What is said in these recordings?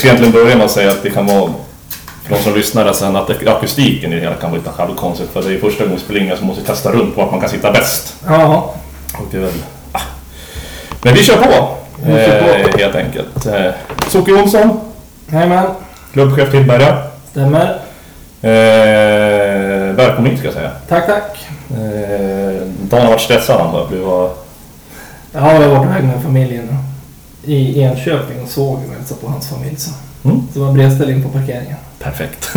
ska egentligen börja med att säga att det kan vara, för de som lyssnar sen, att akustiken i det hela kan vara lite halvkonstigt. För det är första gången vi spelar in så måste testa runt på att man kan sitta bäst. Ja, Och det är väl, ah. Men vi kör på, Vi kör på. eh, helt enkelt. Eh, Soke Jonsson, jajamän. klubbchef Tillberga. Stämmer. Eh, välkommen ska jag säga. Tack, tack. Eh, Dan har varit stressad bara. Du var... Ja, jag har varit iväg med familjen i Enköping och såg och hälsade på hans familj. Så Mm. det var bredställning på parkeringen. Perfekt.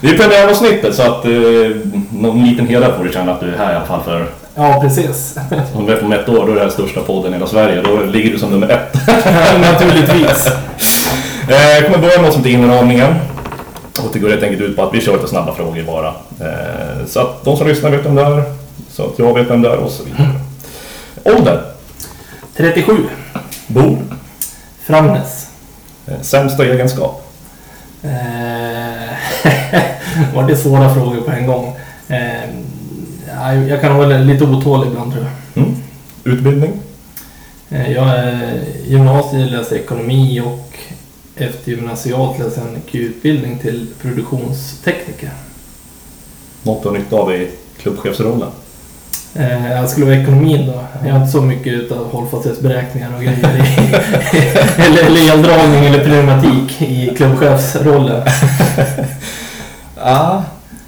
det är premiäravsnittet så att eh, någon liten heder får du känna att du är här i alla fall för Ja, precis. om vet om ett år då är det här största podden i hela Sverige. Då ligger du som nummer ett. Naturligtvis. Eh, Jag kommer börja med något som heter inramningen. Och det går helt enkelt ut på att vi kör lite snabba frågor bara. Eh, Så att de som lyssnar vet vem det är. Så att jag vet vem det är och så vidare. Ålder. 37. Bor. Framnäs. Eh, Sämsta egenskap. Eh, var det svåra frågor på en gång. Eh, ja, jag kan vara lite otålig ibland tror jag. Mm. Utbildning. Jag är gymnasiet, läser ekonomi och efter gymnasialt läser jag en Q-utbildning till produktionstekniker. Något du har nytta av i klubbchefsrollen. Eh, Jag skulle vara ekonomin då. Jag har inte så mycket utav hållfasthetsberäkningar och grejer i, eller, eller eldragning eller pneumatik i klubbchefsrollen. Ja.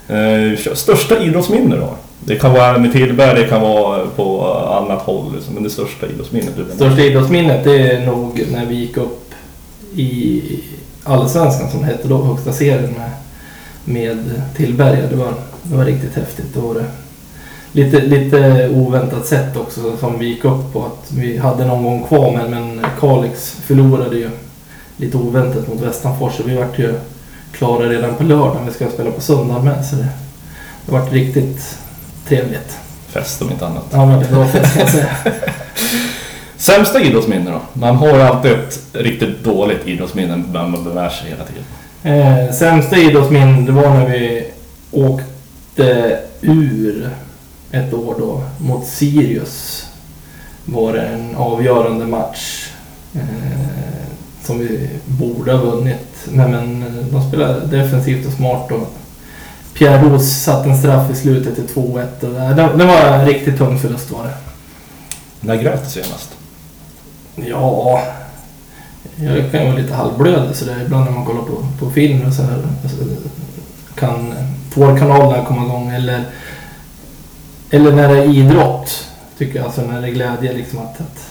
Eh, största idrottsminne då? Det kan vara med Tillberg, det kan vara på annat håll. Liksom. Men det största idrottsminnet du. Största idrottsminnet det är nog när vi gick upp i Allsvenskan som det hette då, högsta serien med, med Tillberga. Det var, det var riktigt häftigt. Det var det. Lite, lite oväntat sätt också som vi gick upp på. Att vi hade någon gång kvar men, men Kalix förlorade ju lite oväntat mot Västanfors. Så vi vart ju klara redan på lördagen. Vi ska spela på söndag med. Så det, det vart riktigt trevligt. Fest om inte annat. Ja, men det var fest kan jag säga. Sämsta idrottsminne då? Man har ju alltid ett riktigt dåligt idrottsminne men man bevär sig hela tiden. Eh, sämsta idrottsminne det var när vi åkte ur ett år då mot Sirius. Var det en avgörande match eh, som vi borde ha vunnit. Men, men eh, de spelade defensivt och smart och Pierre Ros satte en straff i slutet till 2-1. och Det, det, var en riktigt tung förlust var det. När grät du senast? Ja, jag kan ju vara lite halvblödig så där ibland när man kollar på, på film och så här. Kan tårkanalerna komma igång eller, eller när det är idrott. Tycker jag, alltså när det är glädje liksom att, att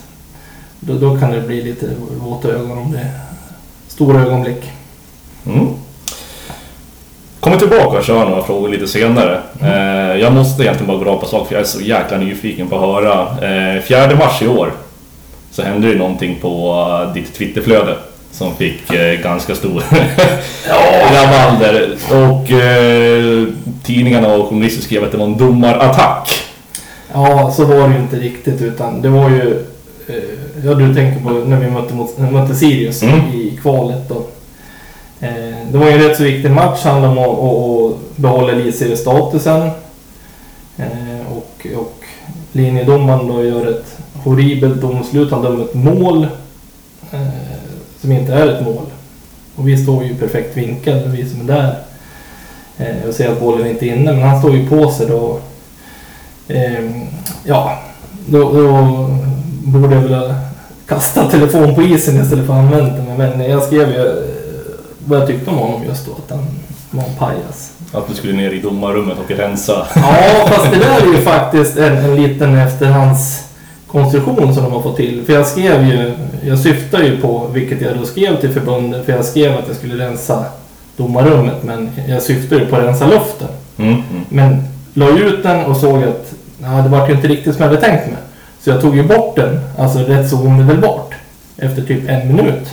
då, då kan det bli lite våta ögon om det är stora ögonblick. Mm. Kommer tillbaka och kör några frågor lite senare. Eh, jag måste egentligen bara gå på sak för jag är så jäkla nyfiken på att höra. Eh, 4 mars i år så hände det någonting på eh, ditt Twitterflöde som fick eh, ganska stor rabalder. Och eh, tidningarna och journalister skrev att det var en domarattack. Ja, så var det ju inte riktigt utan det var ju... Eh, ja, du tänker på när vi mötte, mot, mötte Sirius Mm. i kvalet då. Eh, det var ju en rätt så viktig match. handlade om att, att, att behålla elitseriestatusen. Eh, och, och linjedomaren då gör ett horribelt domslut. Han dömer ett mål eh, som inte är ett mål. Och vi står ju i perfekt vinkel, vi som är där. Eh, och ser att bollen inte är inne, men han står ju på sig då. Ehm, ja, då, då borde jag väl ha kastat telefon på isen istället för att använda den. Men jag skrev ju eh, vad jag tyckte om honom just då, att han var en pajas. Att du skulle ner i domarrummet och rensa. Ja, fast det där är ju faktiskt en, en liten efterhandskonstruktion som de har fått till. För jag skrev ju, jag syftar ju på, vilket jag då skrev till förbundet, för jag skrev att jag skulle rensa domarrummet, men jag syftar ju på att rensa luften. Mm, mm. Men la ut den och såg att ja, det var ju inte riktigt som jag hade tänkt mig. Så jag tog ju bort den, alltså rätt så omedelbart. Efter typ en minut.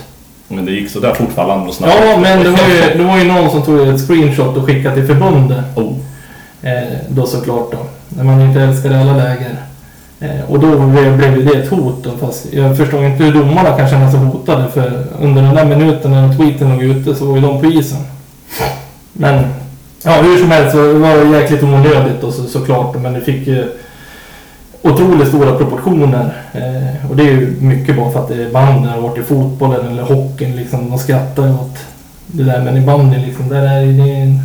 Men det gick så där fort för alla andra snabbt. Ja, men det var, ju, det var ju någon som tog ett screenshot och skickade till förbundet. Oh. Eh, då såklart då. När man inte älskar alla läger. Eh, och då blev, ju det ett hot då. Fast jag förstår inte hur domarna kan känna sig hotade. För under den där minuten när tweeten låg ute så var ju de på isen. Men ja, hur som helst så var det jäkligt onödigt då så, såklart. Men det fick ju otroligt stora proportioner. Eh, och det är ju mycket bara för att det är banden har varit i fotbollen eller hockeyn. Liksom, de skrattar ju åt det där. Men i bandyn liksom, där är det en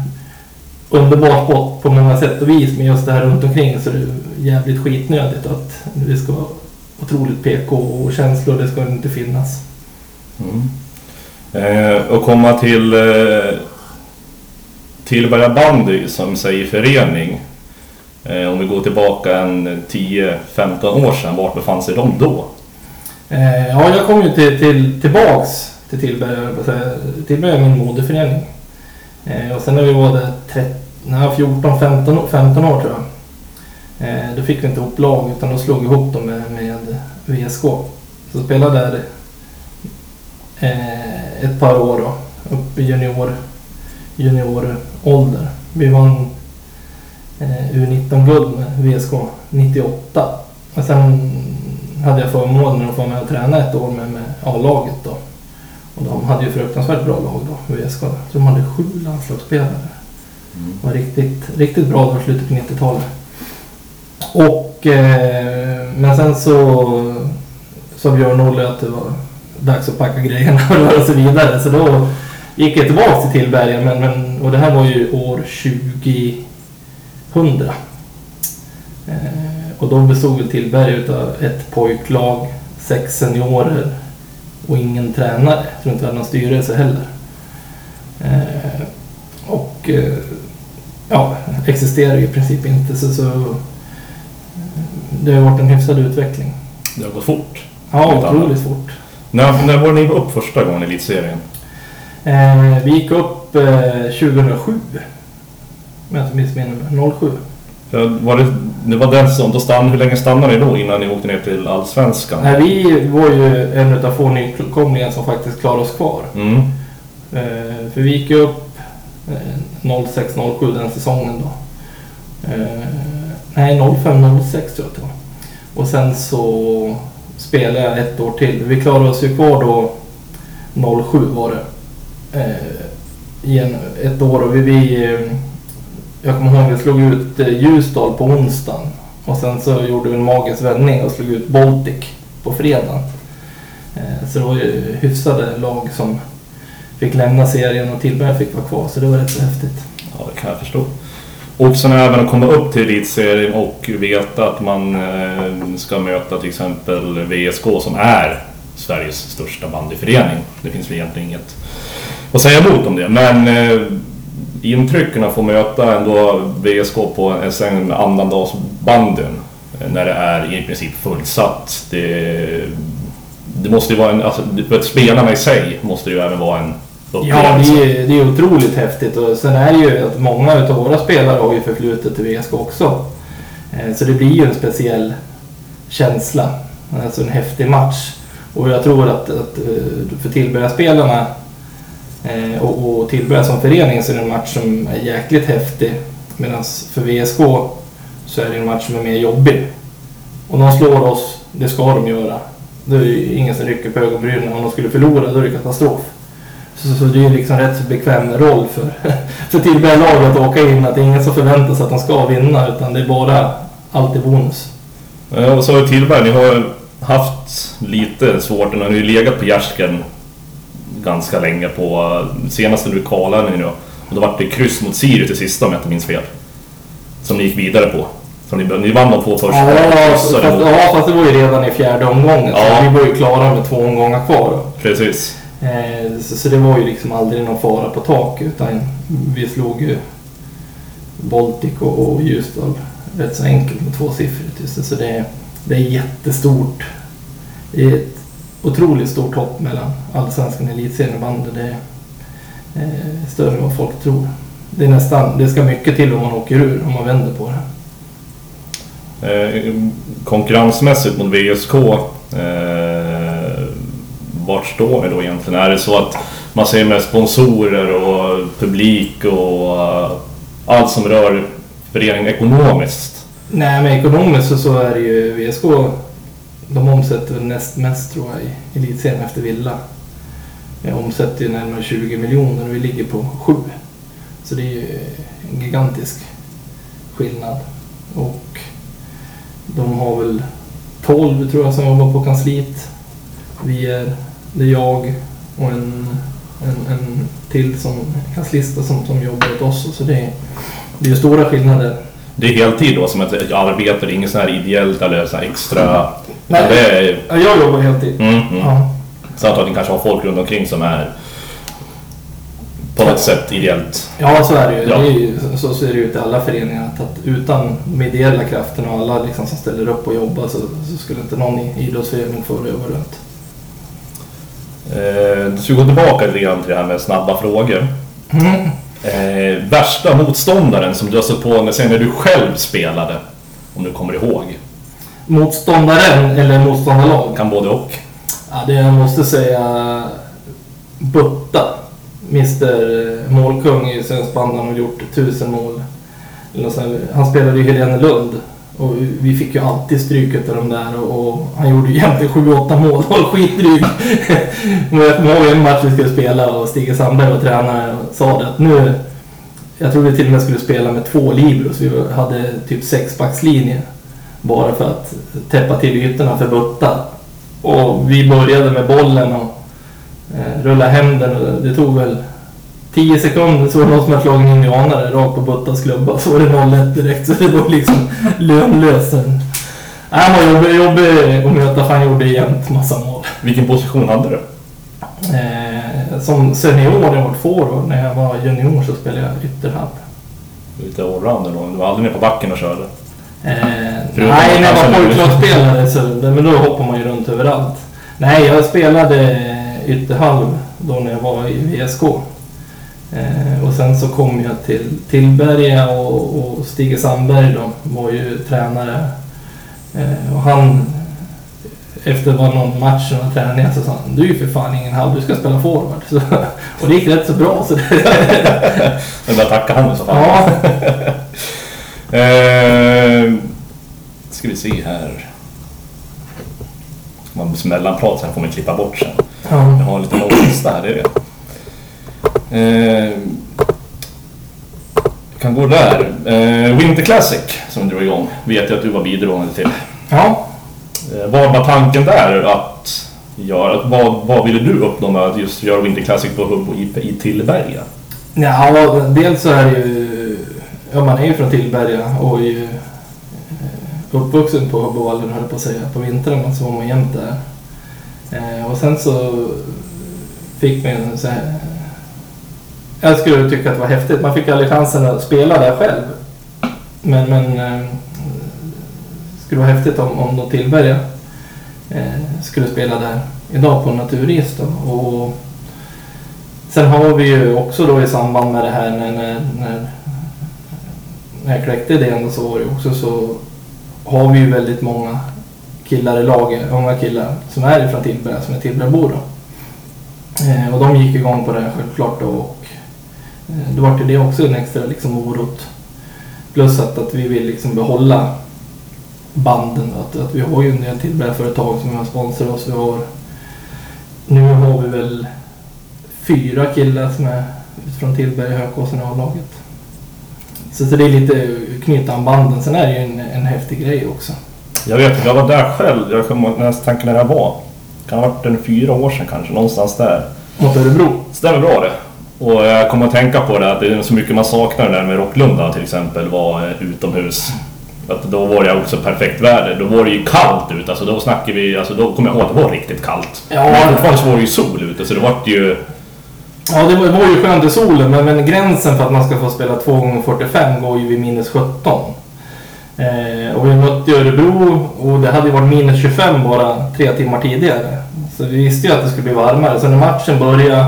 underbar sport på många sätt och vis. Men just det här runt omkring så är det jävligt skitnödigt att det ska vara otroligt PK och känslor. Det ska inte finnas. Mm. Eh, och komma till eh, Tillberga bandy som säger förening. Eh, om vi går tillbaka en 10-15 år sedan, vart befann sig de då? Eh, ja, jag kom ju till, till, tillbaks till Tillberga. Tillberga är min moderförening. Eh, och sen när vi var där 14, 15, 15 år tror jag. Eh, då fick vi inte ihop lag utan då slog vi ihop dem med, med VSK. Så spelade där eh, ett par år då, upp i junior, juniorålder. Vi vann eh, U19-guld med VSK 98. Och sen hade jag förmånen att få med och träna ett år med, med A-laget då. Och de hade ju fruktansvärt bra lag då, VSK. Så de hade sju landslagsspelare. Mm. Det var riktigt, riktigt bra då, slutet på 90-talet. Och, eh, men sen så sa Björn-Olle att det var dags att packa grejerna och röra sig vidare. Så då gick jag tillbaka till Tillberga men, men, och det här var ju år 2000. Eh, och då bestod Tillberga av ett pojklag, sex seniorer och ingen tränare. Jag tror inte vi hade någon styrelse heller. Eh, och eh, ja, existerar ju i princip inte så, så det har varit en hyfsad utveckling. Det har gått fort. Ja, otroligt fort. När, när var ni upp första gången i elitserien? Eh, vi gick upp eh, 2007. Om jag inte missminner mig. 07. Var det, det var den som, då stann, hur länge stannade ni då innan ni åkte ner till Allsvenskan? Nej, vi var ju en av få nykomlingar som faktiskt klarade oss kvar. Mm. Eh, för vi gick upp eh, 06-07 den säsongen då. Eh, nej, 05-06 tror jag att det var. Och sen så spelade jag ett år till. Vi klarade oss ju kvar då 07 var det. Eh, i en, ett år och vi, vi eh, jag kommer ihåg att vi slog ut eh, Ljusdal på onsdagen. Och sen så gjorde vi en magisk vändning och slog ut Baltic på fredagen. Eh, så det var ju hyfsade lag som fick lämna serien och Tillberg fick vara kvar. Så det var rätt så häftigt. Ja, det kan jag förstå. Och sen även att komma upp till elitserien och veta att man eh, ska möta till exempel VSK som är Sveriges största bandyförening. Det finns väl egentligen inget att säga emot om det. Men intrycken att få möta ändå VSK på en annandagsbandyn eh, när det är i princip fullsatt. Det, det måste ju vara en, alltså, för spelarna i sig måste det ju även vara en Ja, det är, det är otroligt häftigt och sen är det ju att många av våra spelare har ju förflutet till VSK också. Eh, så det blir ju en speciell känsla, alltså en häftig match. Och jag tror att, att eh, för Tillbergaspelarna eh, och, och Tillberga som förening så är det en match som är jäkligt häftig. Medan för VSK så är det en match som är mer jobbig. Och de slår oss, det ska de göra. Det är ju ingen som rycker på ögonbrynen. Om de skulle förlora då är det katastrof. Så, så det är ju liksom rätt så bekväm roll för, för Tillberga-laget att åka in. Att det är ingen som förväntar sig att de ska vinna utan det är bara alltid bonus. Ja, och så har Tillberg, ni har haft lite svårt, ni har ju legat på gärsken ganska länge på senaste nu ni då. Och då var det kryss mot Sirius i sista om jag inte minns fel. Som ni gick vidare på. Så ni, ni vann de två första. Ja, fast, ja, fast det var ju redan i fjärde omgången. Ja. Så vi var ju klara med två omgångar kvar. Precis. Eh, så, så, det var ju liksom aldrig någon fara på tak utan vi slog ju Baltic och, och Ljusdal rätt så enkelt med tvåsiffrigt. Så det, det är jättestort. Det är ett otroligt stort hopp mellan allsvenskan och elitserien och bandy. Det är eh, större än vad folk tror. Det är nästan, det ska mycket till om man åker ur, om man vänder på det. Eh, konkurrensmässigt mot VSK vart står vi då egentligen? Är det så att man ser med sponsorer och publik och uh, allt som rör föreningen ekonomiskt? Nej, men ekonomiskt så, är det ju VSK. De omsätter väl näst mest tror jag i elitserien efter Villa. De omsätter ju närmare 20 miljoner och vi ligger på 7. Så det är ju en gigantisk skillnad. Och de har väl 12 tror jag som jobbar på kansliet. Vi är, det är jag och en, en, en till som kanslista som, som jobbar åt oss. Så det är, det är stora skillnader. Det är heltid då som ett arbete, det är inget sånt här ideellt eller så här extra... Nej. Det är, Ja, jag jobbar heltid. mm, mm. Ja. Så att ni kanske har folk runt omkring som är på något sätt ideellt. Ja, så är det ju. Ja. Det är ju så ser det ut i alla föreningar. Att, att utan de ideella krafterna och alla liksom som ställer upp och jobbar så, så skulle inte någon i idrottsförening få leva runt. Eh, du ska gå tillbaka lite grann till det här med snabba frågor. Mm. Eh, värsta motståndaren som du har stött på när, sen när du själv spelade? Om du kommer ihåg. Motståndaren eller motståndarlag? Kan både och. Ja, det jag måste säga Butta. Mr målkung i svensk band. Han har gjort tusen mål. Han spelade i Helenelund. Och vi fick ju alltid stryk av de där och, och han gjorde ju egentligen 7-8 mål och skitdryg. Men jag kommer ihåg en match vi skulle spela och Stig Sandberg var tränare och sa det att nu... Jag tror vi till och med skulle spela med två libros. Vi hade typ sexbackslinje. Bara för att täppa till ytorna för Butta. Och vi började med bollen och eh, rulla hem den. Och det tog väl 10 sekunder så var det någon som hade slagit en indianare rakt på Buttas klubba. Så var det 0-1 direkt. Så det var liksom lönlöst. Nej, Han var jobbig, jobbig att möta för han gjorde jämt massa mål. Vilken position hade du? Eh, som senior, jag var forward. När jag var junior så spelade jag ytterhalv. Lite allrounder då. Du var aldrig med på backen och körde. Eh, nej, när jag var pojklagsspelare så men då hoppar man ju runt överallt. Nej, jag spelade ytterhalv då när jag var i VSK. Eh, och sen så kom jag till Tillberga och, och Stig Sandberg då var ju tränare. Eh, och han, efter var någon match och träning så sa han Du är ju för fan ingen halv, du ska spela forward. Så, och det gick rätt så bra. Så det, Jag bara tacka han i så fall. ja, Eh, ska vi se här. Man mellanprat sen får man klippa bort sen. Jag ja. har en liten lista här, det är det. Eh, jag kan gå där. Eh, Winter Classic som drog igång vet jag att du var bidragande till. ja. Eh, vad var tanken där att göra? Vad, vad ville du uppnå med att just göra Winter Classic på Hubbo i, i Tillberga? Ja, dels så är det ju... Ja, man är ju från Tillberga och är ju eh, uppvuxen på Hubbovallen höll jag på att säga. På vintern så var man jämt där. Eh, och sen så fick man en så här... Jag skulle tycka att det var häftigt. Man fick aldrig chansen att spela där själv. Men, men det skulle vara häftigt om, om då Tillberga skulle spela där idag på naturis då. Och Sen har vi ju också då i samband med det här när, när, när, när jag kläckte idén så var det också så har vi ju väldigt många killar i laget, unga killar som är ifrån Tillberga, som är Tillbergabor då. Eh, och de gick igång på det här självklart då och eh, då var det också en extra liksom morot. Plus att, att vi vill liksom behålla banden. Att, att vi har ju en del Tillberga-företag som har sponsrat oss. Vi har, nu har vi väl fyra killar som är från Tillberga Hökåsen A-laget. Så, så det är lite knyta an banden. Sen är det ju en, en häftig grej också. Jag vet inte, jag var där själv. Jag kommer nästan när jag var. Kan ha varit en fyra år sedan kanske, någonstans där. Mot Örebro. Stämmer bra det. Och jag kommer att tänka på det att det är så mycket man saknar där med Rocklunda till exempel var eh, utomhus. Att då var det också perfekt väder. Då var det ju kallt ute. Alltså då snackar vi, alltså då kommer jag ihåg att det var riktigt kallt. Ja. Men fortfarande så var det ju sol ute så det vart ju... Ja, det var, det var ju skönt i solen, men, men gränsen för att man ska få spela 2 gånger 45 går ju vid minus 17. Eh, och vi mötte Örebro och det hade ju varit minus 25 bara tre timmar tidigare. Så vi visste ju att det skulle bli varmare. Så när matchen började,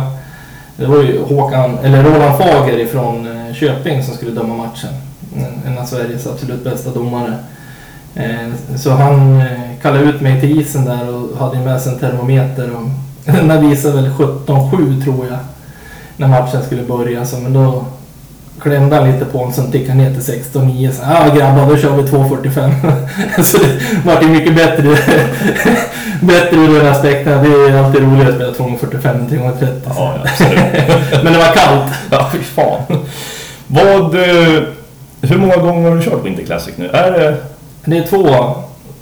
det var ju Håkan, eller Roland Fager ifrån eh, Köping som skulle döma matchen. En, av Sveriges absolut bästa domare. Eh, så han eh, kallade ut mig till isen där och hade med sig en termometer. Och den visade väl 17,7 tror jag när matchen skulle börja. Så, men då klämde han lite på en som tickade ner till 16,9. Så ja grabbar, då kör vi 2,45. så det vart ju mycket bättre, bättre ur den aspekten. Det är alltid roligare att spela 2,45 än 3,30. Ja, absolut. Men det var kallt. ja, fy fan. Vad... eh, Hur många gånger har du kört Winter Classic nu? Är det... Det är två,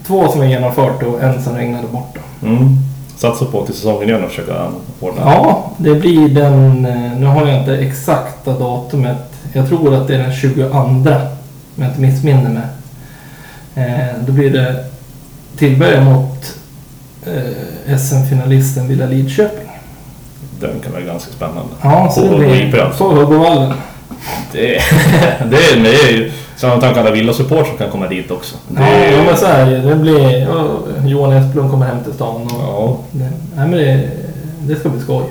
två som är genomfört och en som regnade bort. Då. Mm. Satsa på till säsongen igen och försöka ordna. Ja, det blir den... eh, Nu har jag inte exakta datumet. Jag tror att det är den 22 om jag inte missminner mig. Eh, då blir det Tillberga mot eh, SM-finalisten Villa Lidköping. Den kan vara ganska spännande. Ja, så det blir på Huggovallen. Det är, det är, det är ju samma tanke alla Villa-support som kan komma dit också. Det Ja, men så är det. Det blir... ja, Johan Esplund kommer hem till stan och... ja. Det, nej, men det, det ska bli skoj.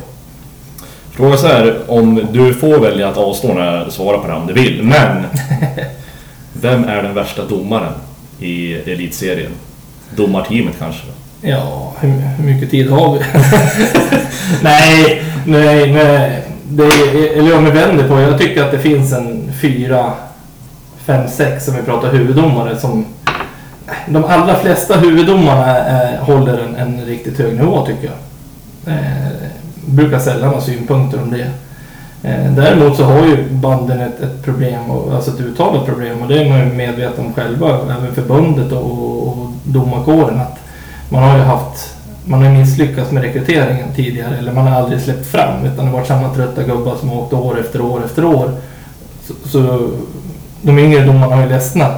Fråga så här, om du får välja att avstå när du svarar på det här om du vill, men vem är den värsta domaren i elitserien? Domarteamet kanske? Ja, hur, mycket tid har vi? nej, nej, nej. Det eller om vi vänder på Jag tycker att det finns en fyra, fem, sex som vi pratar huvuddomare som... De allra flesta huvuddomarna eh, håller en, en riktigt hög nivå tycker jag. Eh, brukar sällan ha synpunkter om det. Eh, däremot så har ju banden ett, ett problem, och, alltså ett uttalat problem och det är man ju medveten om själva, även förbundet och, och, och domarkåren. Att man har ju haft, man har misslyckats med rekryteringen tidigare eller man har aldrig släppt fram utan det har varit samma trötta gubbar som har åkt år efter år efter år. Så, så de yngre domarna har ju ledsnat.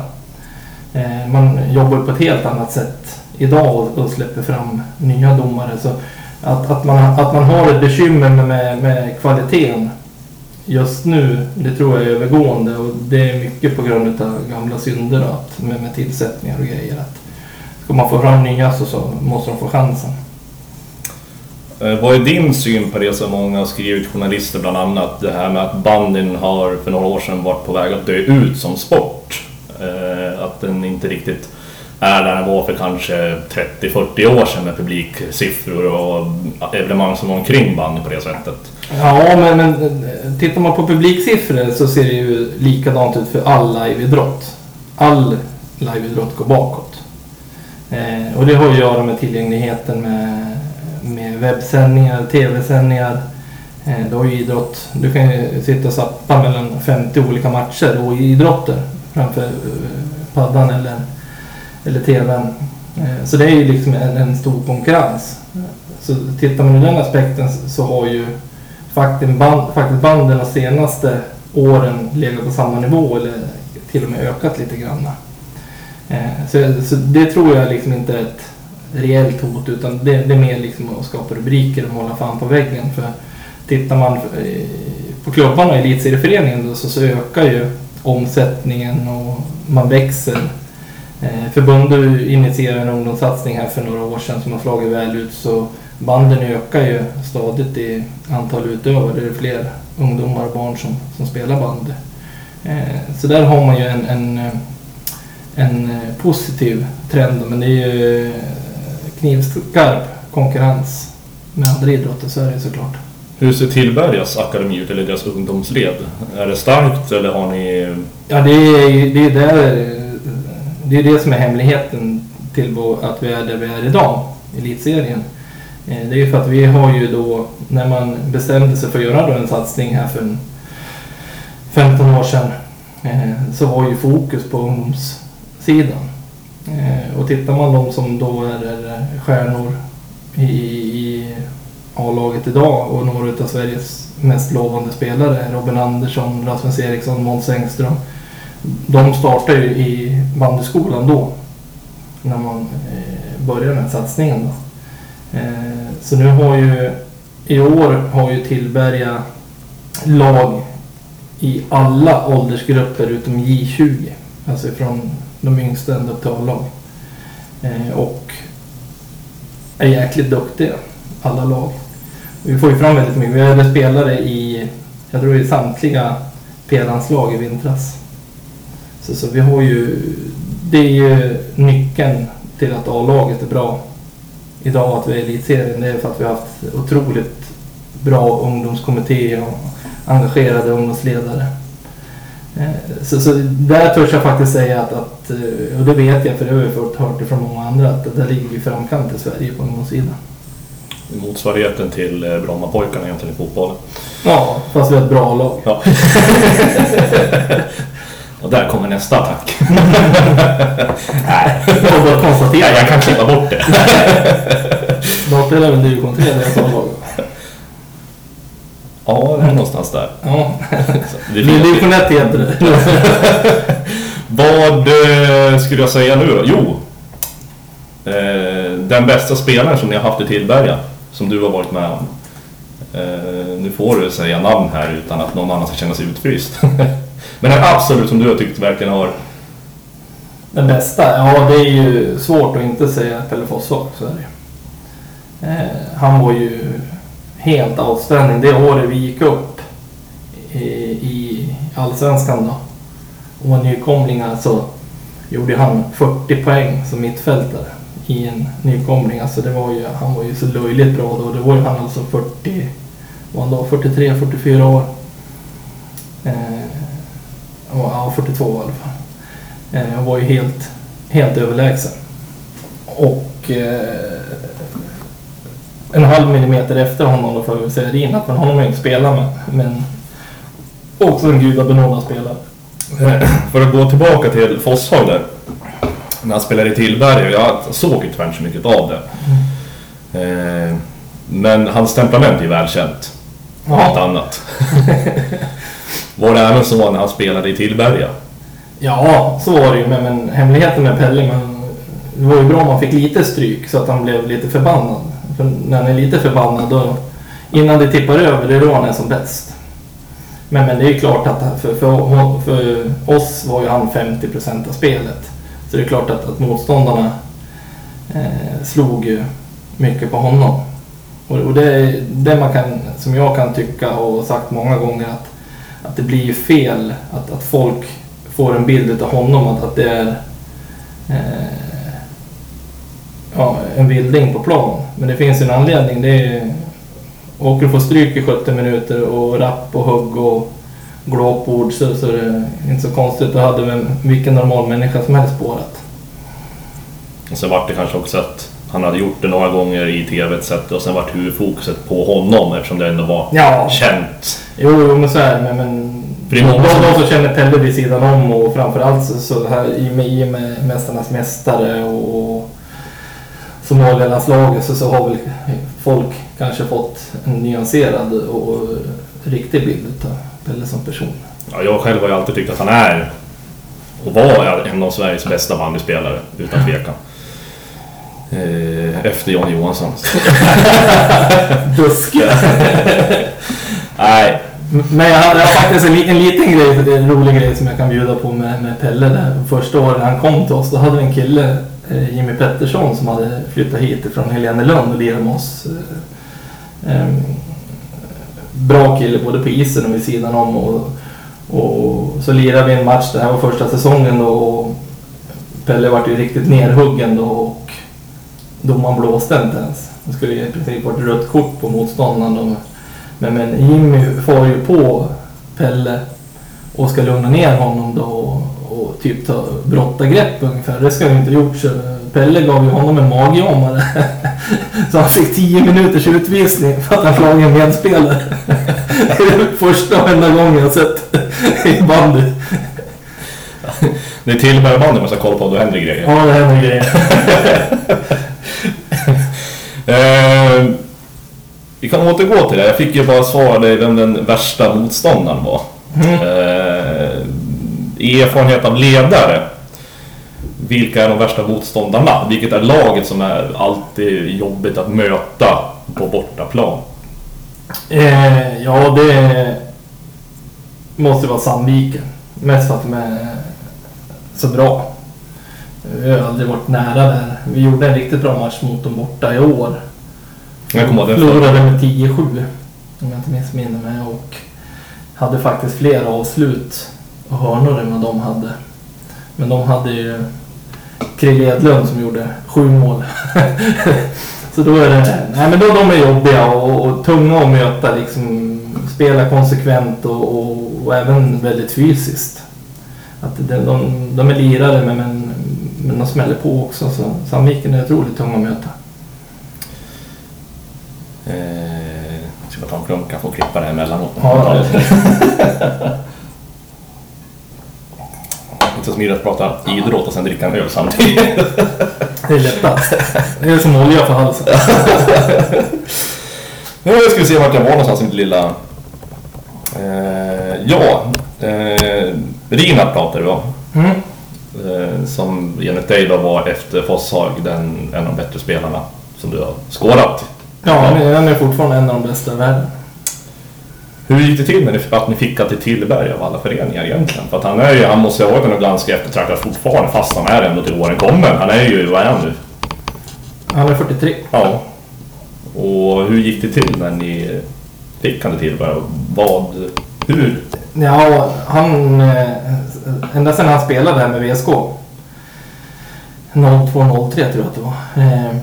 Eh, man jobbar på ett helt annat sätt idag och, och släpper fram nya domare. Så att, att, man, att man har ett bekymmer med, med, med kvaliteten just nu, det tror jag är övergående och det är mycket på grund av gamla synder då, att, med, med tillsättningar och grejer. Att ska man få fram nya så, så måste de få chansen. Eh, vad är din syn på det som många har skrivit, journalister bland annat, det här med att bandyn har för några år sedan varit på väg att dö ut som sport? Eh, att den inte riktigt är där den var för kanske 30-40 år sedan med publiksiffror och evenemang som var omkring bandy på det sättet. Ja, men, men tittar man på publiksiffror så ser det ju likadant ut för all liveidrott. All liveidrott går bakåt. Eh, och det har att göra med tillgängligheten med webbsändningar, tv-sändningar. Eh, du har ju idrott. Du kan ju sitta och zappa mellan 50 olika matcher och idrotter framför eh, paddan eller, eller tvn. Eh, så det är ju liksom en, en stor konkurrens. Så tittar man ur den aspekten så har ju faktiskt, band, faktiskt banden de senaste åren legat på samma nivå eller till och med ökat lite grann. Så, så det tror jag liksom inte är ett reellt hot utan det, det är mer liksom att skapa rubriker och måla fan på väggen. För tittar man eh, på klubbarna i elitserieföreningen så, så ökar ju omsättningen och man växer. Eh, förbundet initierade en ungdomssatsning här för några år sedan som har slagit väl ut så banden ökar ju stadigt i antal utövare. Det är fler ungdomar och barn som, som spelar bandy. Eh, så där har man ju en, en, en positiv trend men det är ju knivskarp konkurrens med andra idrotter så är det såklart. Hur ser Tillbergas akademi ut, eller deras ungdomsled? Är det starkt eller har ni... Ja, det är det är där, det är det som är hemligheten till att vi är där vi är idag, elitserien. Eh, Det är ju för att vi har ju då, när man bestämde sig för att göra då en satsning här för en 15 år sedan, eh, så var ju fokus på ungdomssidan. Eh, och tittar man de som då är stjärnor i, i A-laget idag och några av Sveriges mest lovande spelare, Robin Andersson, Rasmus Eriksson, Måns Engström. De startar ju i bandyskolan då, när man eh, börjar den satsningen. Då. Eh, så nu har ju, i år har ju Tillberga lag i alla åldersgrupper utom J20. Alltså från de yngsta ända upp till A-lag. Eh, och är jäkligt duktiga, alla lag. Vi får ju fram väldigt mycket. Vi hade spelare i, jag tror i samtliga P-landslag i vintras. Så, så vi har ju, det är ju nyckeln till att A-laget är bra idag, att vi är i elitserien. Det är för att vi har haft otroligt bra ungdomskommitté och engagerade ungdomsledare. Eh, Så, så där törs jag faktiskt säga att, att, eh, och det vet jag för det har jag fått hört från många andra, att där ligger vi i framkant i Sverige på ungdomssidan. Motsvarigheten till eh, Brommapojkarna egentligen i fotbollen. Ja, fast vi har ett bra lag. Ja. Och där kommer nästa attack. Nej, det var bara att konstatera. Nej, jag kan klippa bort det. De spelar väl division 3 deras lag? Ja, det är någonstans där. Ja. Det division 1 heter det. Vad eh, skulle jag säga nu då? Jo. Eh, den bästa spelaren som ni har haft i Tillberga, som du har varit med om. Eh, nu får du säga namn här utan att någon annan ska känna sig utfryst. Men den absolut som du har tyckt verkligen har... Den bästa? Ja, det är ju svårt att inte säga Pelle Fossvak, så är det Han var ju helt outstanding det året vi gick upp i, Allsvenskan då. Och nykomlingar så gjorde han 40 poäng som mittfältare i en nykomling. Alltså det var ju, han var ju så löjligt bra då. Det var ju han alltså 40, var han då 43, 44 år. Eh, ja, 42 i alla fall. Eh, var ju helt, helt överlägsen. Och eh, en halv millimeter efter honom då får väl säga Rinat, men honom har jag inte spelat med. Men också en gudabenådad spelare. Eh, För att gå tillbaka till Fosshag där. När han spelade i Tillberga, jag såg ju tyvärr inte så mycket av det. Eh, Men hans temperament är ju välkänt. Allt Ja, annat. Var det även så när han spelade i Tillberga? ja, så var det ju. Men, men hemligheten med Pelle, men det var ju bra om man fick lite stryk så att han blev lite förbannad. För när han är lite förbannad då, innan det tippar över, det är då han är som bäst. Men, men det är ju klart att för, för, för oss var ju han 50 procent av spelet. Så det är klart att, att motståndarna eh, slog ju mycket på honom. Och, och det är det man kan, som jag kan tycka och sagt många gånger att, att det blir ju fel att, att folk får en bild av honom att, att det är eh, ja, en vilding på plan. Men det finns en anledning. Det är Åker du får stryk i 70 minuter och rapp och hugg och glåpord så, så är det inte så konstigt. Då hade väl vilken normal människa som helst spårat. Och sen var det kanske också att han hade gjort det några gånger i TV etc. Och sen vart huvudfokuset på honom eftersom det ändå var Ja. känt. Jo, jo men så är det. Men, men För det är många som- känner Pelle vid sidan om och framförallt så, så här i och med, med Mästarnas Mästare och Somalialandslaget så, så har väl folk kanske fått en nyanserad och, riktig bild av Pelle som person. Ja, jag själv har ju alltid tyckt att han är och var en av Sveriges bästa bandyspelare utan tvekan. Eh, efter Jan Johansson. Buske! Nej, Men jag hade faktiskt en, en liten grej, en rolig grej som jag kan bjuda på med, med Pelle där. Första året han kom till oss, då hade vi en kille, Eh, Jimmy Pettersson, som hade flyttat hit från Helenelund och lirat med oss. Eh, eh, bra kille både på isen och vid sidan om. Och, och så lirade vi en match, det här var första säsongen då. Och Pelle vart ju riktigt nerhuggen då och domaren blåste inte ens. Det skulle i princip varit rött kort på motståndaren då. Men, men Jimmy far ju på Pelle och ska lugna ner honom då och, och typ ta brottargrepp ungefär. Det ska ju inte gjort. Så Pelle gav ju honom en magjommare. Så han fick 10 minuters utvisning för att han slagit en medspelare. Det är den första och enda gången jag sett i bandy. det är Tillbergabandy man ska kolla på, då händer grejer. Ja, det händer grejer. Eh, vi kan återgå till det. Jag fick ju bara svara dig vem den värsta motståndaren var. Eh, I erfarenhet av ledare. Vilka är de värsta motståndarna? Vilket är laget som är alltid jobbigt att möta på bortaplan? Eh, ja, det måste vara Sandviken. Mest för att de är så bra. Vi har aldrig varit nära där. Vi gjorde en riktigt bra match mot dem borta i år. Jag kommer ihåg Förlorade med 10-7 om jag inte missminner mig och hade faktiskt fler avslut och hörnor än vad de hade. Men de hade ju Krill Edlund som gjorde sju mål. Så då är det, nej men då de är jobbiga och, och tunga att möta liksom. Spela konsekvent och, och, och även väldigt fysiskt. Att de, de, de är lirare men, men, men de smäller på också så Sandviken är otroligt tunga att möta. Eh, jag ta en klunk, jag får klippa det här emellanåt. Ja, smidigt att prata idrott och sen dricka en öl samtidigt. Det är lättast. Det är som olja för halsen. Nu ska vi se vart jag var någonstans i mitt lilla... Eh, ja, eh, Rinat pratade vi om. Mm. Eh, som enligt dig då var efter Fosshag den, en av de bättre spelarna som du har skårat. Ja, han är fortfarande en av de bästa i världen. Hur gick det till när ni, att ni fick till Tillberg av alla föreningar egentligen? För att han, är ju, han måste ha varit en ganska eftertraktad fortfarande fast han är ändå till åren kommen. Han är ju, vad är han nu? Han är 43. Ja. Och hur gick det till när ni fick han till Tillberg? Vad, hur? Ja, han... eh, Ända sedan han spelade här med VSK 02-03 tror jag att det var. eh,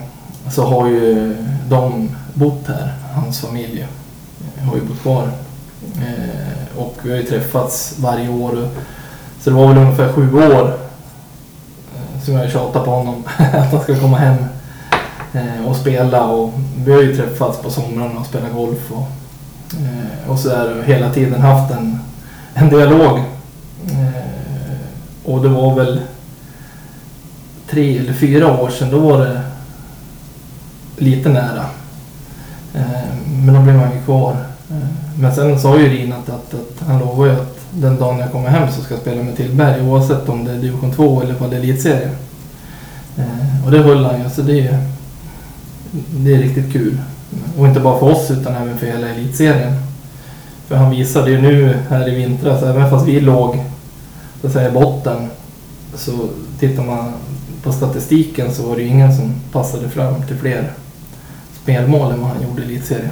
Så har ju de bott här. Hans familj har ju bott kvar. Eh, Och vi har ju träffats varje år. Så det var väl ungefär sju år eh, som jag tjatade på honom att han ska komma hem eh, och spela. Och vi har ju träffats på somrarna och spelat golf och, eh, och sådär. Hela tiden haft en, en dialog. Eh, Och det var väl tre eller fyra år sedan, då var det lite nära. Eh, Men då blev han ju kvar. Men sen sa ju Rinat att, att han lovade ju att den dagen jag kommer hem så ska jag spela med Tillberg oavsett om det är division 2 eller vad det är elitserien. Eh, och det höll han ju, så det är, det är riktigt kul. Och inte bara för oss utan även för hela elitserien. För han visade ju nu här i vintras, även fast vi låg så att säga i botten, så tittar man på statistiken så var det ju ingen som passade fram till fler spelmål än vad han gjorde i elitserien.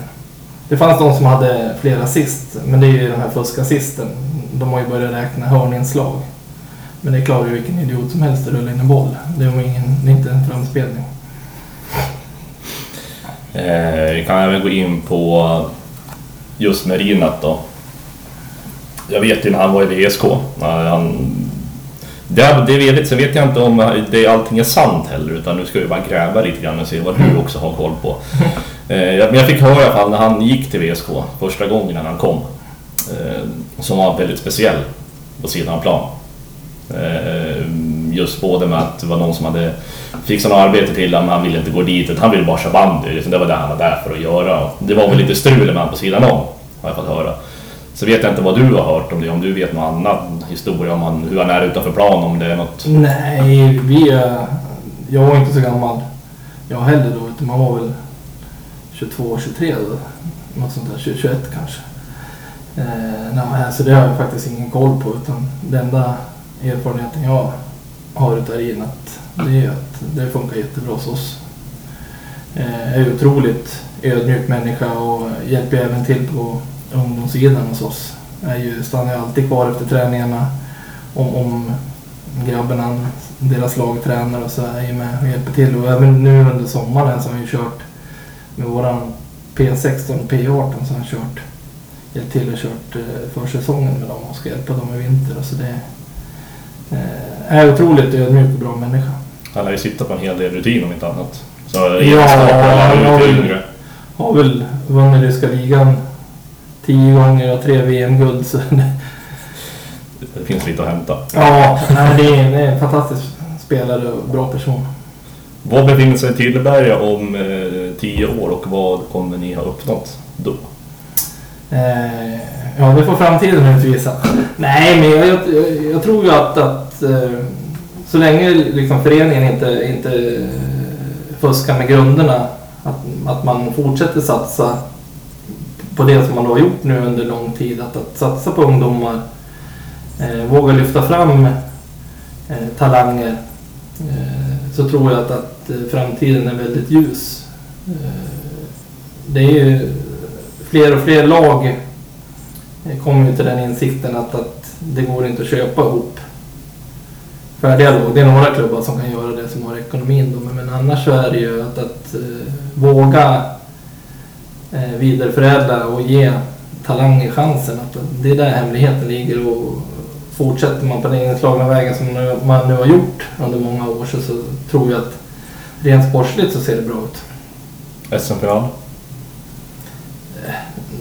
Det fanns de som hade fler assist, men det är ju den här fuskassisten. De har ju börjat räkna hörninslag. Men det klarar ju vilken idiot som helst att rulla in en boll. Det var ingen, det är inte en framspelning. Eh, vi kan även gå in på just Merinat då. Jag vet ju när han var i VSK. Han, det, det vet, sen vet jag inte om det, allting är sant heller utan nu ska vi bara gräva lite grann och se vad du också har koll på. Eh, jag- men jag fick höra i alla fall när han gick till VSK första gången när han kom. Eh, som var väldigt speciell på sidan av plan. Eh, just både med att det var någon som hade fixat något arbete till honom, han ville inte gå dit, utan han ville bara köra bandy. Liksom, det var det han var där för att göra. Det var väl lite strul med honom på sidan om, har jag fått höra. Så vet jag inte vad du har hört om det, om du vet någon annan historia om han, hur han är utanför plan, om det är något... Nej, vi är... Jag var inte så gammal. Jag heller då, utan man var väl 22, 23 då. Något sånt där, 20, 21 kanske. Eh, nej, så alltså, det har jag faktiskt ingen koll på utan den enda erfarenheten jag har utav Rinat det är att det funkar jättebra hos oss. Eh, är otroligt ödmjuk människa och hjälper även till på ungdomssidan hos oss. Är ju, stannar ju alltid kvar efter träningarna om, om grabbarna, deras lag tränar och så är ju med och hjälper till. Och även nu under sommaren så har vi ju kört med våran P16 och P18 så har han kört, hjälpt till och kört eh, försäsongen med dem och ska hjälpa dem i vinter. Så det eh, är otroligt ödmjuk och bra människa. Han lär ju sitta på en hel del rutin om inte annat. Så Ja, egenskaper han har väl-. Har väl vunnit ryska ligan tio gånger och tre VM-guld. Så Det finns lite att hämta. ja, nej, det, är, det är en fantastisk spelare och bra person. Vad befinner sig Tillberga om eh, tio år och vad kommer ni ha uppnått då? Eh, ja, det får framtiden utvisa. Nej, men jag, jag, jag tror ju att, att eh, så länge liksom föreningen inte, inte fuskar med grunderna, att, att man fortsätter satsa på det som man då har gjort nu under lång tid, att, att satsa på ungdomar, eh, våga lyfta fram eh, talanger, eh, så tror jag att, att eh, framtiden är väldigt ljus. Det är ju fler och fler lag kommer ju till den insikten att, att det går inte att köpa ihop färdiga lag. Det är några klubbar som kan göra det som har ekonomin då, men, annars så är det ju att, att eh, våga eh, vidareförädla och ge talanger chansen. Att det är där hemligheten ligger och fortsätter man på den inslagna vägen som man nu har gjort under många år så, så tror jag att rent sportsligt så ser det bra ut. SM-final?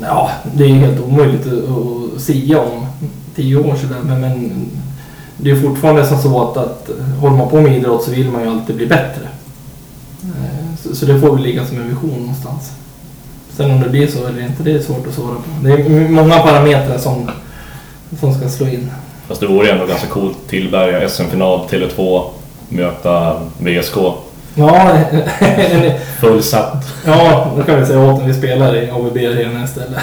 Ja, det är helt omöjligt att, sia om tio år sådär. Men, men det är fortfarande som så att, att håller man på med idrott så vill man ju alltid bli bättre. Eh, Så, så det får väl ligga som en vision någonstans. Sen om det blir så eller inte, det är svårt att svara på. Det är många parametrar som, som ska slå in. Fast det vore ändå ganska coolt. Tillberga, SM-final, Tele2, möta VSK. Ja, Fullsatt. ja, då kan vi säga åt när vi spelar i ABB Arena istället.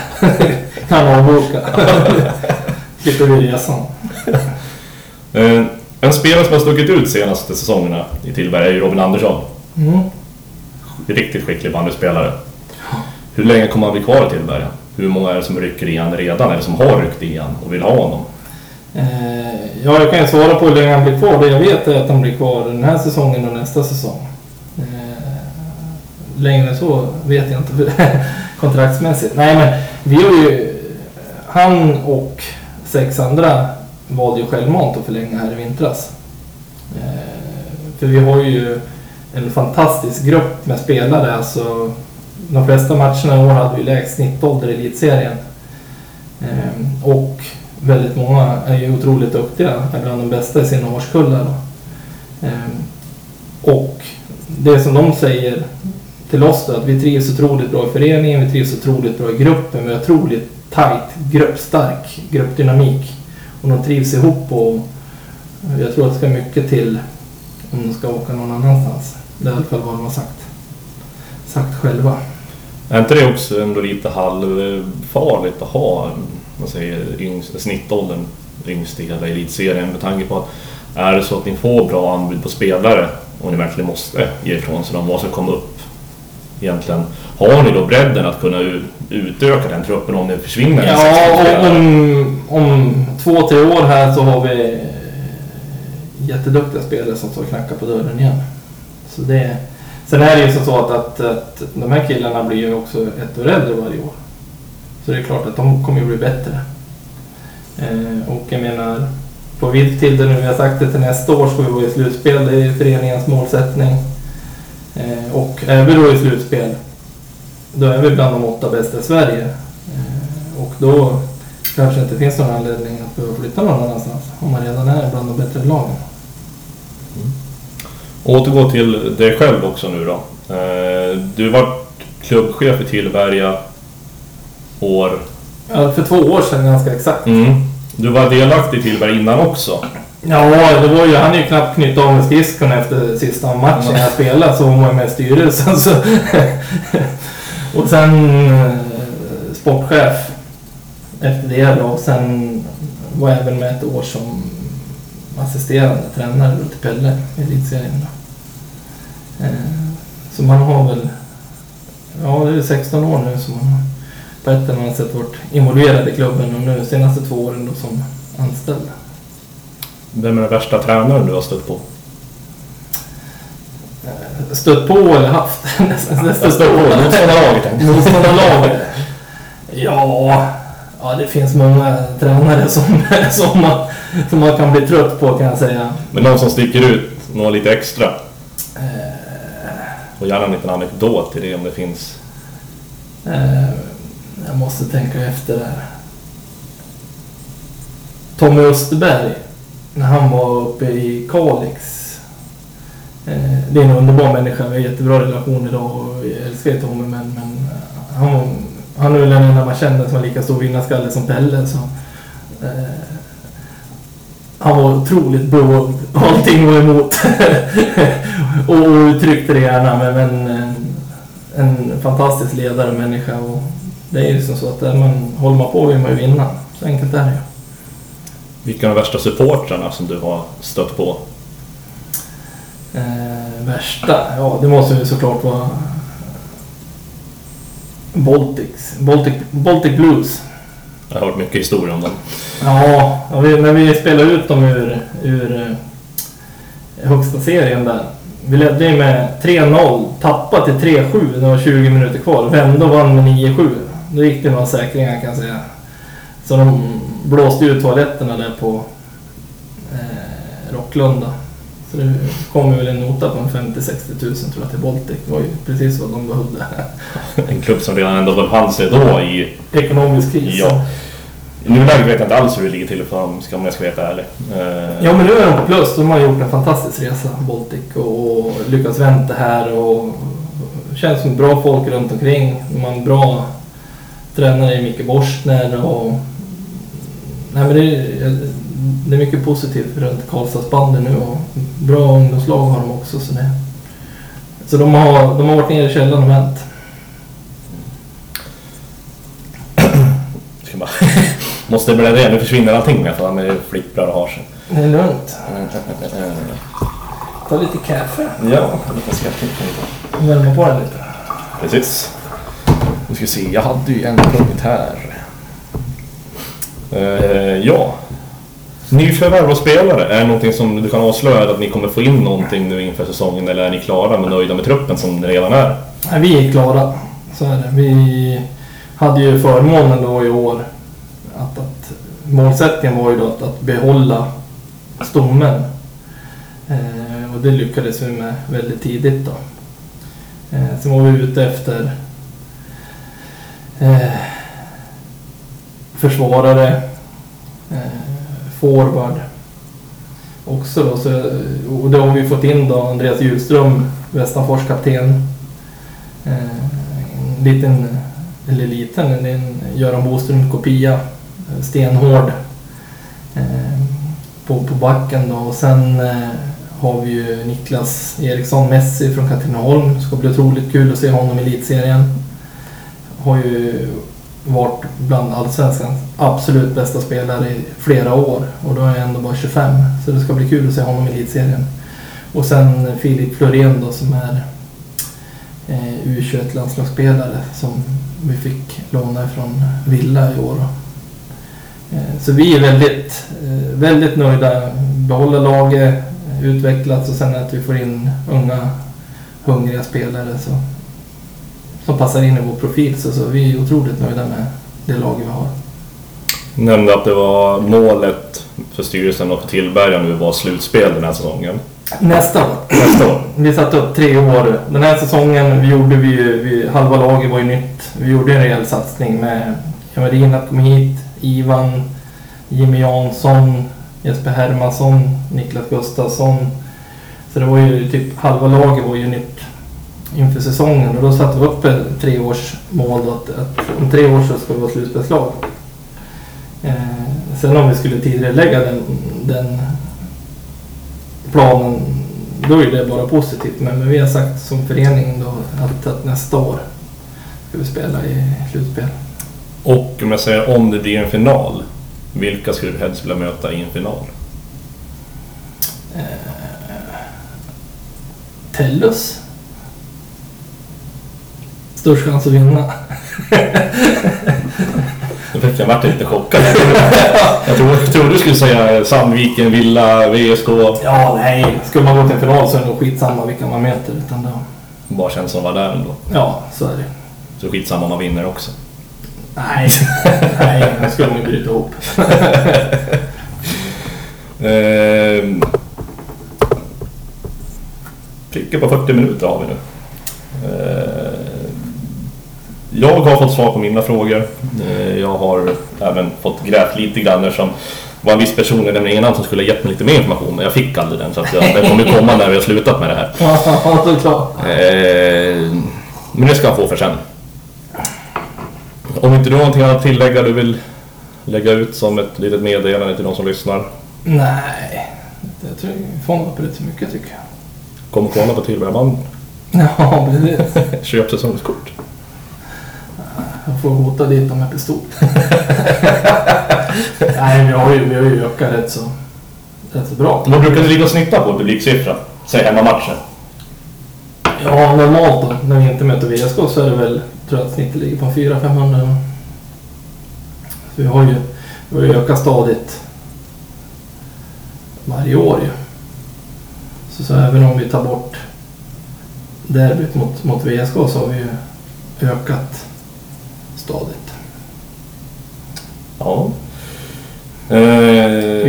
kan avboka. Slipper vi resan. Eh, En spelare som har stuckit ut senaste säsongerna i Tillberga är ju Robin Andersson. Mm. Riktigt skicklig bandyspelare. Hur länge kommer han bli kvar i Tillberga? Hur många är det som rycker i han redan, eller som har ryckt i han och vill ha honom? Eh, ja, jag kan ju svara på hur länge han blir kvar. Det jag vet är att han blir kvar den här säsongen och nästa säsong. Längre än så vet jag inte kontraktsmässigt. Nej, men vi har ju... Han och sex andra valde ju självmant att förlänga här i vintras. Eh, för vi har ju en fantastisk grupp med spelare. Alltså, de flesta matcherna i år hade vi lägst snittålder i elitserien. Eh, och väldigt många är ju otroligt duktiga, är bland de bästa i sina årskullar. Eh, och det som de säger till oss då, att vi trivs otroligt bra i föreningen, vi trivs otroligt bra i gruppen, vi har otroligt tajt, grupp, stark gruppdynamik. Och de trivs ihop och eh, jag tror att det ska mycket till om de ska åka någon annanstans. Det är i alla fall vad de har sagt, sagt själva. Är inte det också ändå lite halvfarligt att ha vad säger, yngst, snittåldern yngst i hela elitserien med tanke på att är det så att ni får bra anbud på spelare och ni verkligen måste ge ifrån sig dem, vad ska komma upp egentligen? Har ni då bredden att kunna utöka den truppen om det försvinner Ja, om, om två, tre år här så har vi jätteduktiga spelare som står och knackar på dörren igen. Så det, sen är det ju så att, att, att de här killarna blir ju också ett år äldre varje år. Så det är klart att de kommer ju bli bättre. Eh, och jag menar, på vitt till det nu, vi har sagt det till nästa år ska vi vara i slutspel, det är ju föreningens målsättning. Eh, och är vi då i slutspel, då är vi bland de åtta bästa i Sverige. Eh, och då kanske det inte finns någon anledning att behöva flytta någon annanstans om man redan är bland de bättre lagen. Återgå till dig själv också nu då. Eh, Du var klubbchef i Tillberga år... Ja, för två år sedan ganska exakt. Mm. Du var delaktig i Tillberga innan också. Ja, det var ju, han är ju knappt knytt av med skridskorna efter sista matchen jag spelade så hon var med i styrelsen. Så och sen eh, sportchef efter det då. Och sen var jag även med ett år som assisterande tränare då till Pelle i elitserien. då. Eh, så man har väl, ja det är 16 år nu som man har på ett eller annat sätt varit involverad i klubben och nu de senaste två åren då som anställd. Vem är den värsta tränaren du har stött på? Stött på eller haft? Jag stött på motståndarlaget. Motståndarlaget? Ja, ja, det finns många tränare som, som, man, som man kan bli trött på kan jag säga. Men någon som sticker ut, något lite extra. Eh, Och gärna en liten anekdot till det om det finns. eh, jag måste tänka efter där. Tommy Österberg, när han var uppe i Kalix. Eh, det är en underbar människa, vi har jättebra relation idag och jag älskar ju Tommy men, men eh, han, var- han är väl den enda man känner som har lika stor vinnarskalle som Pelle. Så, eh, han var otroligt blåögd. Allting var emot. och och uttryckte det gärna men, men en, en fantastisk ledare och människa. Och det är ju som så att där man håller man på vill man ju vinna. Så enkelt är det ju. Vilka är de värsta supportrarna som du har stött på? Eh, värsta? Ja, det måste ju såklart vara Baltics. Baltic, Baltic Blues. Jag har hört mycket historia om dem. Ja, vi, när vi spelade ut dem ur, ur eh, högsta serien där. Vi ledde ju med 3-0, tappade till 3-7, det var 20 minuter kvar. Vände och vann med 9-7. Då gick det några säkringar kan jag säga. Så de blåste ut toaletterna där på eh, Rocklunda. Så det kom väl en nota på en 50-60 tusen tror jag till Baltic. Det var ju precis vad de behövde. En klubb som redan ändå befann sig då i... Ekonomisk kris. Ja. Nuläget vet jag inte alls hur det ligger till för dem, om jag ska vara ärlig. Eh, Ja men nu är de på plus. De har gjort en fantastisk resa, Baltic. Och, lyckats vänta här och känns som bra folk runt omkring. De har en bra tränare i Micke Borstner och... Nej men det är, det är mycket positivt runt Karlstadsbandet nu och bra ungdomslag har de också. Så, det, så de, har, de har varit nere i källaren och vänt. Måste börja det, nu försvinner allting med med flipprar och har sig. Det är lugnt. Ta lite kaffe. Ja, lite skrattigt. Värma på den lite. Precis. Nu ska vi se, jag hade ju en punkt här. Eh, ja. Nyförvärv av spelare, är det någonting som du kan avslöja att ni kommer få in någonting nu inför säsongen eller är ni klara med nöjda med truppen som ni redan är? Nej, vi är klara. Så är det. Vi hade ju förmånen då i år att, att målsättningen var ju då att, att behålla stommen. Eh, och det lyckades vi med väldigt tidigt då. Eh, sen var vi ute efter eh, försvarare, eh, forward också då. Så, och då har vi fått in då Andreas Hjulström, Västanfors kapten. Eh, en liten, eller liten, en Göran Boström kopia. Eh, stenhård. Eh, på, på backen då. Och sen eh, har vi ju Niklas Eriksson Messi från Katrineholm. Det ska bli otroligt kul att se honom i elitserien. Har ju varit bland allsvenskans absolut bästa spelare i flera år. Och då är jag ändå bara 25. Så det ska bli kul att se honom i elitserien. Och sen Filip Florén då som är eh, U21-landslagsspelare som vi fick låna från Villa i år. Eh, så vi är väldigt, eh, väldigt nöjda. Behåller laget, utvecklats och sen att vi får in unga hungriga spelare så, som passar in i vår profil. Så, så vi är otroligt nöjda med det laget vi har. Du nämnde att det var målet för styrelsen och för Tillberga nu var slutspel den här säsongen. Nästa år. Nästa år. Vi satte upp tre år. Den här säsongen vi gjorde vi ju, halva laget var ju nytt. Vi gjorde en rejäl satsning med Emerina kom hit, Ivan, Jimmy Jansson, Jesper Hermansson, Niklas Gustafsson. Så det var ju typ halva laget var ju nytt inför säsongen och då satte vi upp ett treårsmål då att, att om tre år så ska vi vara slutspelslag. Eh, sen om vi skulle tidigarelägga den, den planen, då är det bara positivt. Men, men vi har sagt som förening då att, att nästa år ska vi spela i slutspel. Och om jag säger om det blir en final, vilka skulle du helst vilja möta i en final? Tellus. Störst chans att vinna. Nu fick jag vart lite chockad. Jag trodde, jag trodde du skulle säga Sandviken, Villa, VSK. Ja, nej. Skulle man gå till en final så är det nog skitsamma vilka man möter. Utan då, Bara känns som att vara där ändå. ja, så är det. Så skitsamma om man vinner också. Nej, nej, då skulle man ju bryta ihop. Ehm, Prickar på 40 minuter har vi nu. Ehm, jag har fått svar på mina frågor. Ehm, jag har även fått grävt lite grann eftersom det var en viss person i den innan som skulle ha gett mig lite mer information men jag fick aldrig den så att jag, den kommer komma när vi har slutat med det här. Ja. Ehm, men det ska jag få för sen. Om inte du har någonting att tillägga du vill lägga ut som ett litet meddelande till de som lyssnar. Nej, jag tror vi fångar upp så mycket tycker jag. Kom och kolla på Tillbergabanden. Ja, precis. Köp säsongskort. Jag får hota dit dem med pistol. Nej, vi har ju, vi har ju ökat rätt så, rätt så bra. Vad brukar du ligga och snitta på publiksiffra? Säg hemmamatchen. Ja, normalt då, när vi inte möter VSK så är det väl, tror jag att snittet ligger på 400-500. Så vi har ju, vi har ju ökat stadigt varje år ju. Så, så även om vi tar bort derbyt mot, mot VSK så har vi ju ökat stadigt. Ja. Vi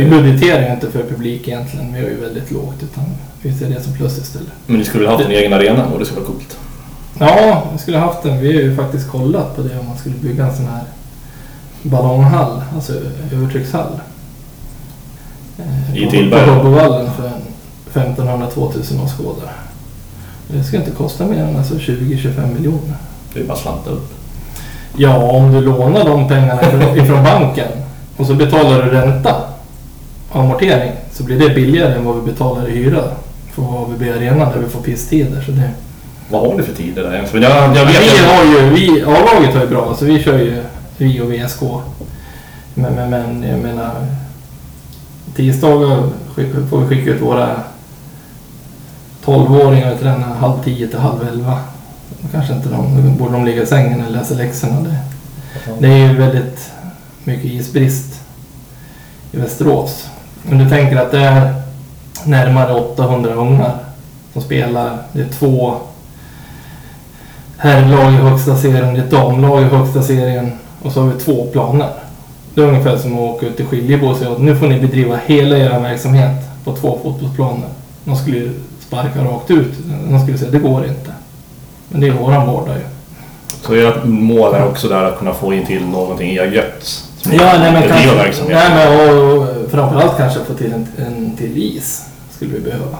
Eh, budgeterar ju inte för publik egentligen, vi har ju väldigt lågt utan vi ser det som plus istället. men du skulle ha haft en egen arena och det skulle vara coolt. Ja, vi skulle haft den. Vi har ju faktiskt kollat på det om man skulle bygga en sån här ballonghall, alltså övertryckshall. Eh, I Tillberga? På Hubbovallen för en 1500-2000 åskådare. Det ska inte kosta mer än alltså 20-25 miljoner. Det är bara slanta upp. Ja, om du lånar de pengarna ifrån- banken och så betalar du ränta och amortering så blir det billigare än vad vi betalar i hyra för AVB Arena där vi får pisstider. Så det... Vad har ni för tider där? Jag, jag vet vi har ju, vi, A-laget har ju bra, så vi kör ju vi och VSK. Men, men, men jag menar, tisdagar får vi skicka ut våra 12-åringar och träna halv tio till halv elva. Kanske inte de, då borde de ligga i sängen eller läsa läxorna. Det, det är ju väldigt mycket isbrist i Västerås. Men du tänker att det är närmare 800 ungar som spelar. Det är två herrlag i högsta serien, det är ett damlag i högsta serien och så har vi två planer. Det är ungefär som att åka ut till Skiljebo och säga att nu får ni bedriva hela er verksamhet på två fotbollsplaner. De skulle ju sparka rakt ut. De skulle säga det går inte. Men det är våran vardag ju. Så ert mål är också där att kunna få in till någonting eget? Ja, nej men kanske... Nej men och, och framförallt kanske få till en, en till is. Skulle vi behöva.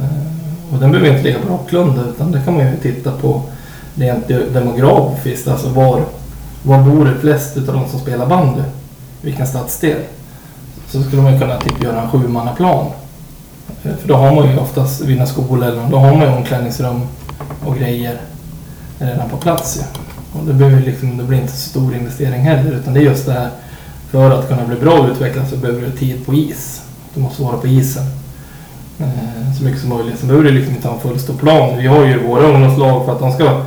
Eh, Och den behöver inte ligga på Rocklunda utan det kan man ju titta på rent de- demografiskt. Alltså var, var bor det flest utav de som spelar bandy? Vilken stadsdel? Så skulle man kunna typ göra en sjumannaplan. Eh, För då har man ju oftast Vinna skola eller då har man ju omklädningsrum och grejer redan på plats Ja. Och det, behöver liksom, det blir inte så stor investering heller utan det är just det här för att kunna bli bra och utvecklas så behöver du tid på is. Du måste vara på isen. Eh, så mycket som möjligt. Sen behöver du liksom inte ha en full stor plan. Vi har ju våra ungdomslag för att de ska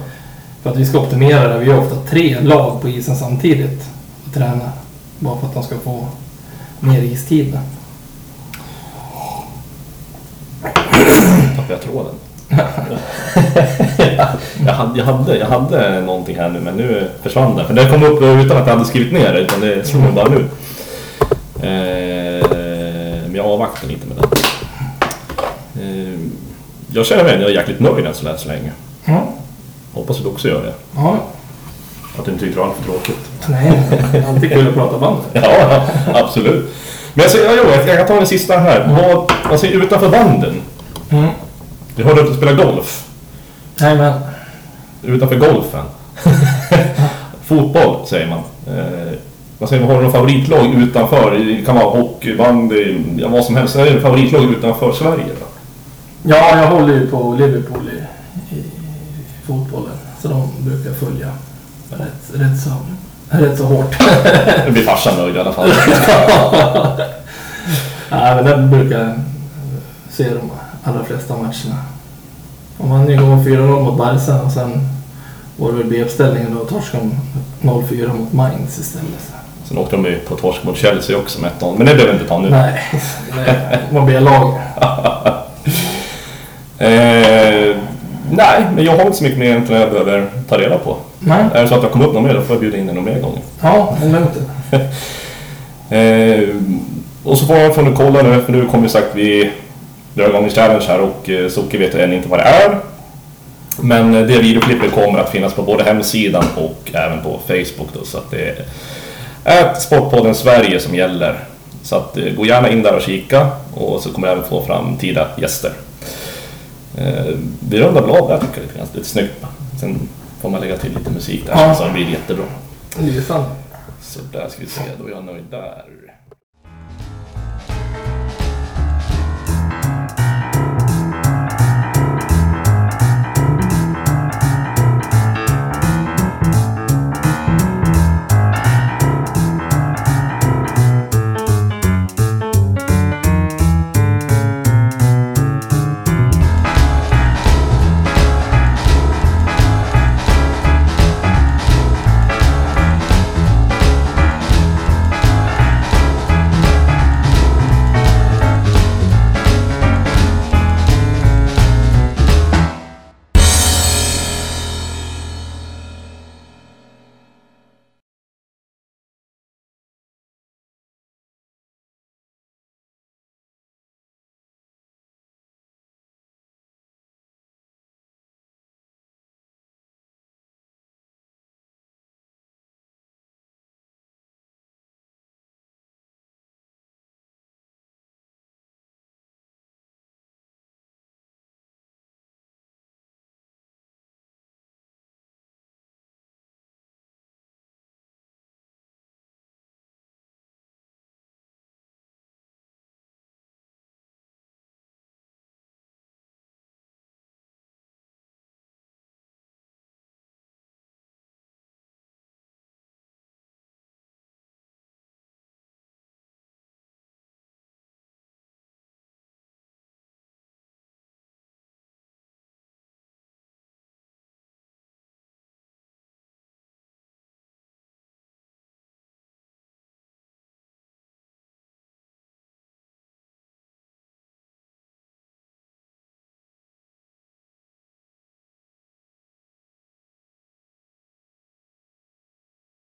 för att vi ska optimera det. Vi har ofta tre lag på isen samtidigt och tränar. Bara för att de ska få mer istid. tappade jag tråden jag, hade, jag, hade, jag hade någonting här nu men nu försvann det. För det kom upp utan att jag hade skrivit ner det utan det slog mig bara nu. Eh, men jag avvaktar lite med det. Eh, jag känner mig jag är jäkligt nöjd än så där så länge. Ja. Hoppas att du också gör det. ja. Att du inte tyckte det var för tråkigt. Nej, alltid kul att prata band. Ja, absolut. Men jag, säger, ja, jo, jag kan ta den sista här. Vad, alltså, utanför banden. Mm. Jag hörde att du spelar golf. Nej men, utanför golfen. Fotboll säger man. Eh, vad säger man, har du någon favoritlag utanför? Det kan vara hockey, bandy, ja, vad som helst. Är det favoritlag utanför Sverige då? ja jag håller ju på Liverpool i, i fotbollen. Så de brukar följa rätt, rätt, så, rätt så hårt. Nu blir farsan nöjd i alla fall. Nej men den brukar jag se de allra flesta matcherna. Vann ju igår 4-0 mot Barca och sen var det väl B-uppställningen då torskade de 0-4 mot Mainz istället. Sen åkte de ju på torsk mot Chelsea också med 1-0. Men det behöver vi inte ta nu. Nej, det var B-lag. Eh, nej, men jag har inte så mycket mer egentligen jag behöver ta reda på. Nej, Är det så att jag kommer upp någon mer då får jag bjuda in dig någon mer gång. ja, det är lugnt. Eh, och så får, får ni kolla nu, för nu kommer ju sagt vi en challenge här och eh, Soke vet än inte vad det är. Men eh, det videoklippet kommer att finnas på både hemsidan och även på Facebook då, så att det är Sportpodden Sverige som gäller. Så att eh, gå gärna in där och kika och så kommer jag även få fram tida gäster. Vi rundar väl av där tycker jag lite grann, lite snyggt. Sen får man lägga till lite musik där Ja. så det blir jättebra. Lysande. Så där ska vi se, då är jag nöjd där.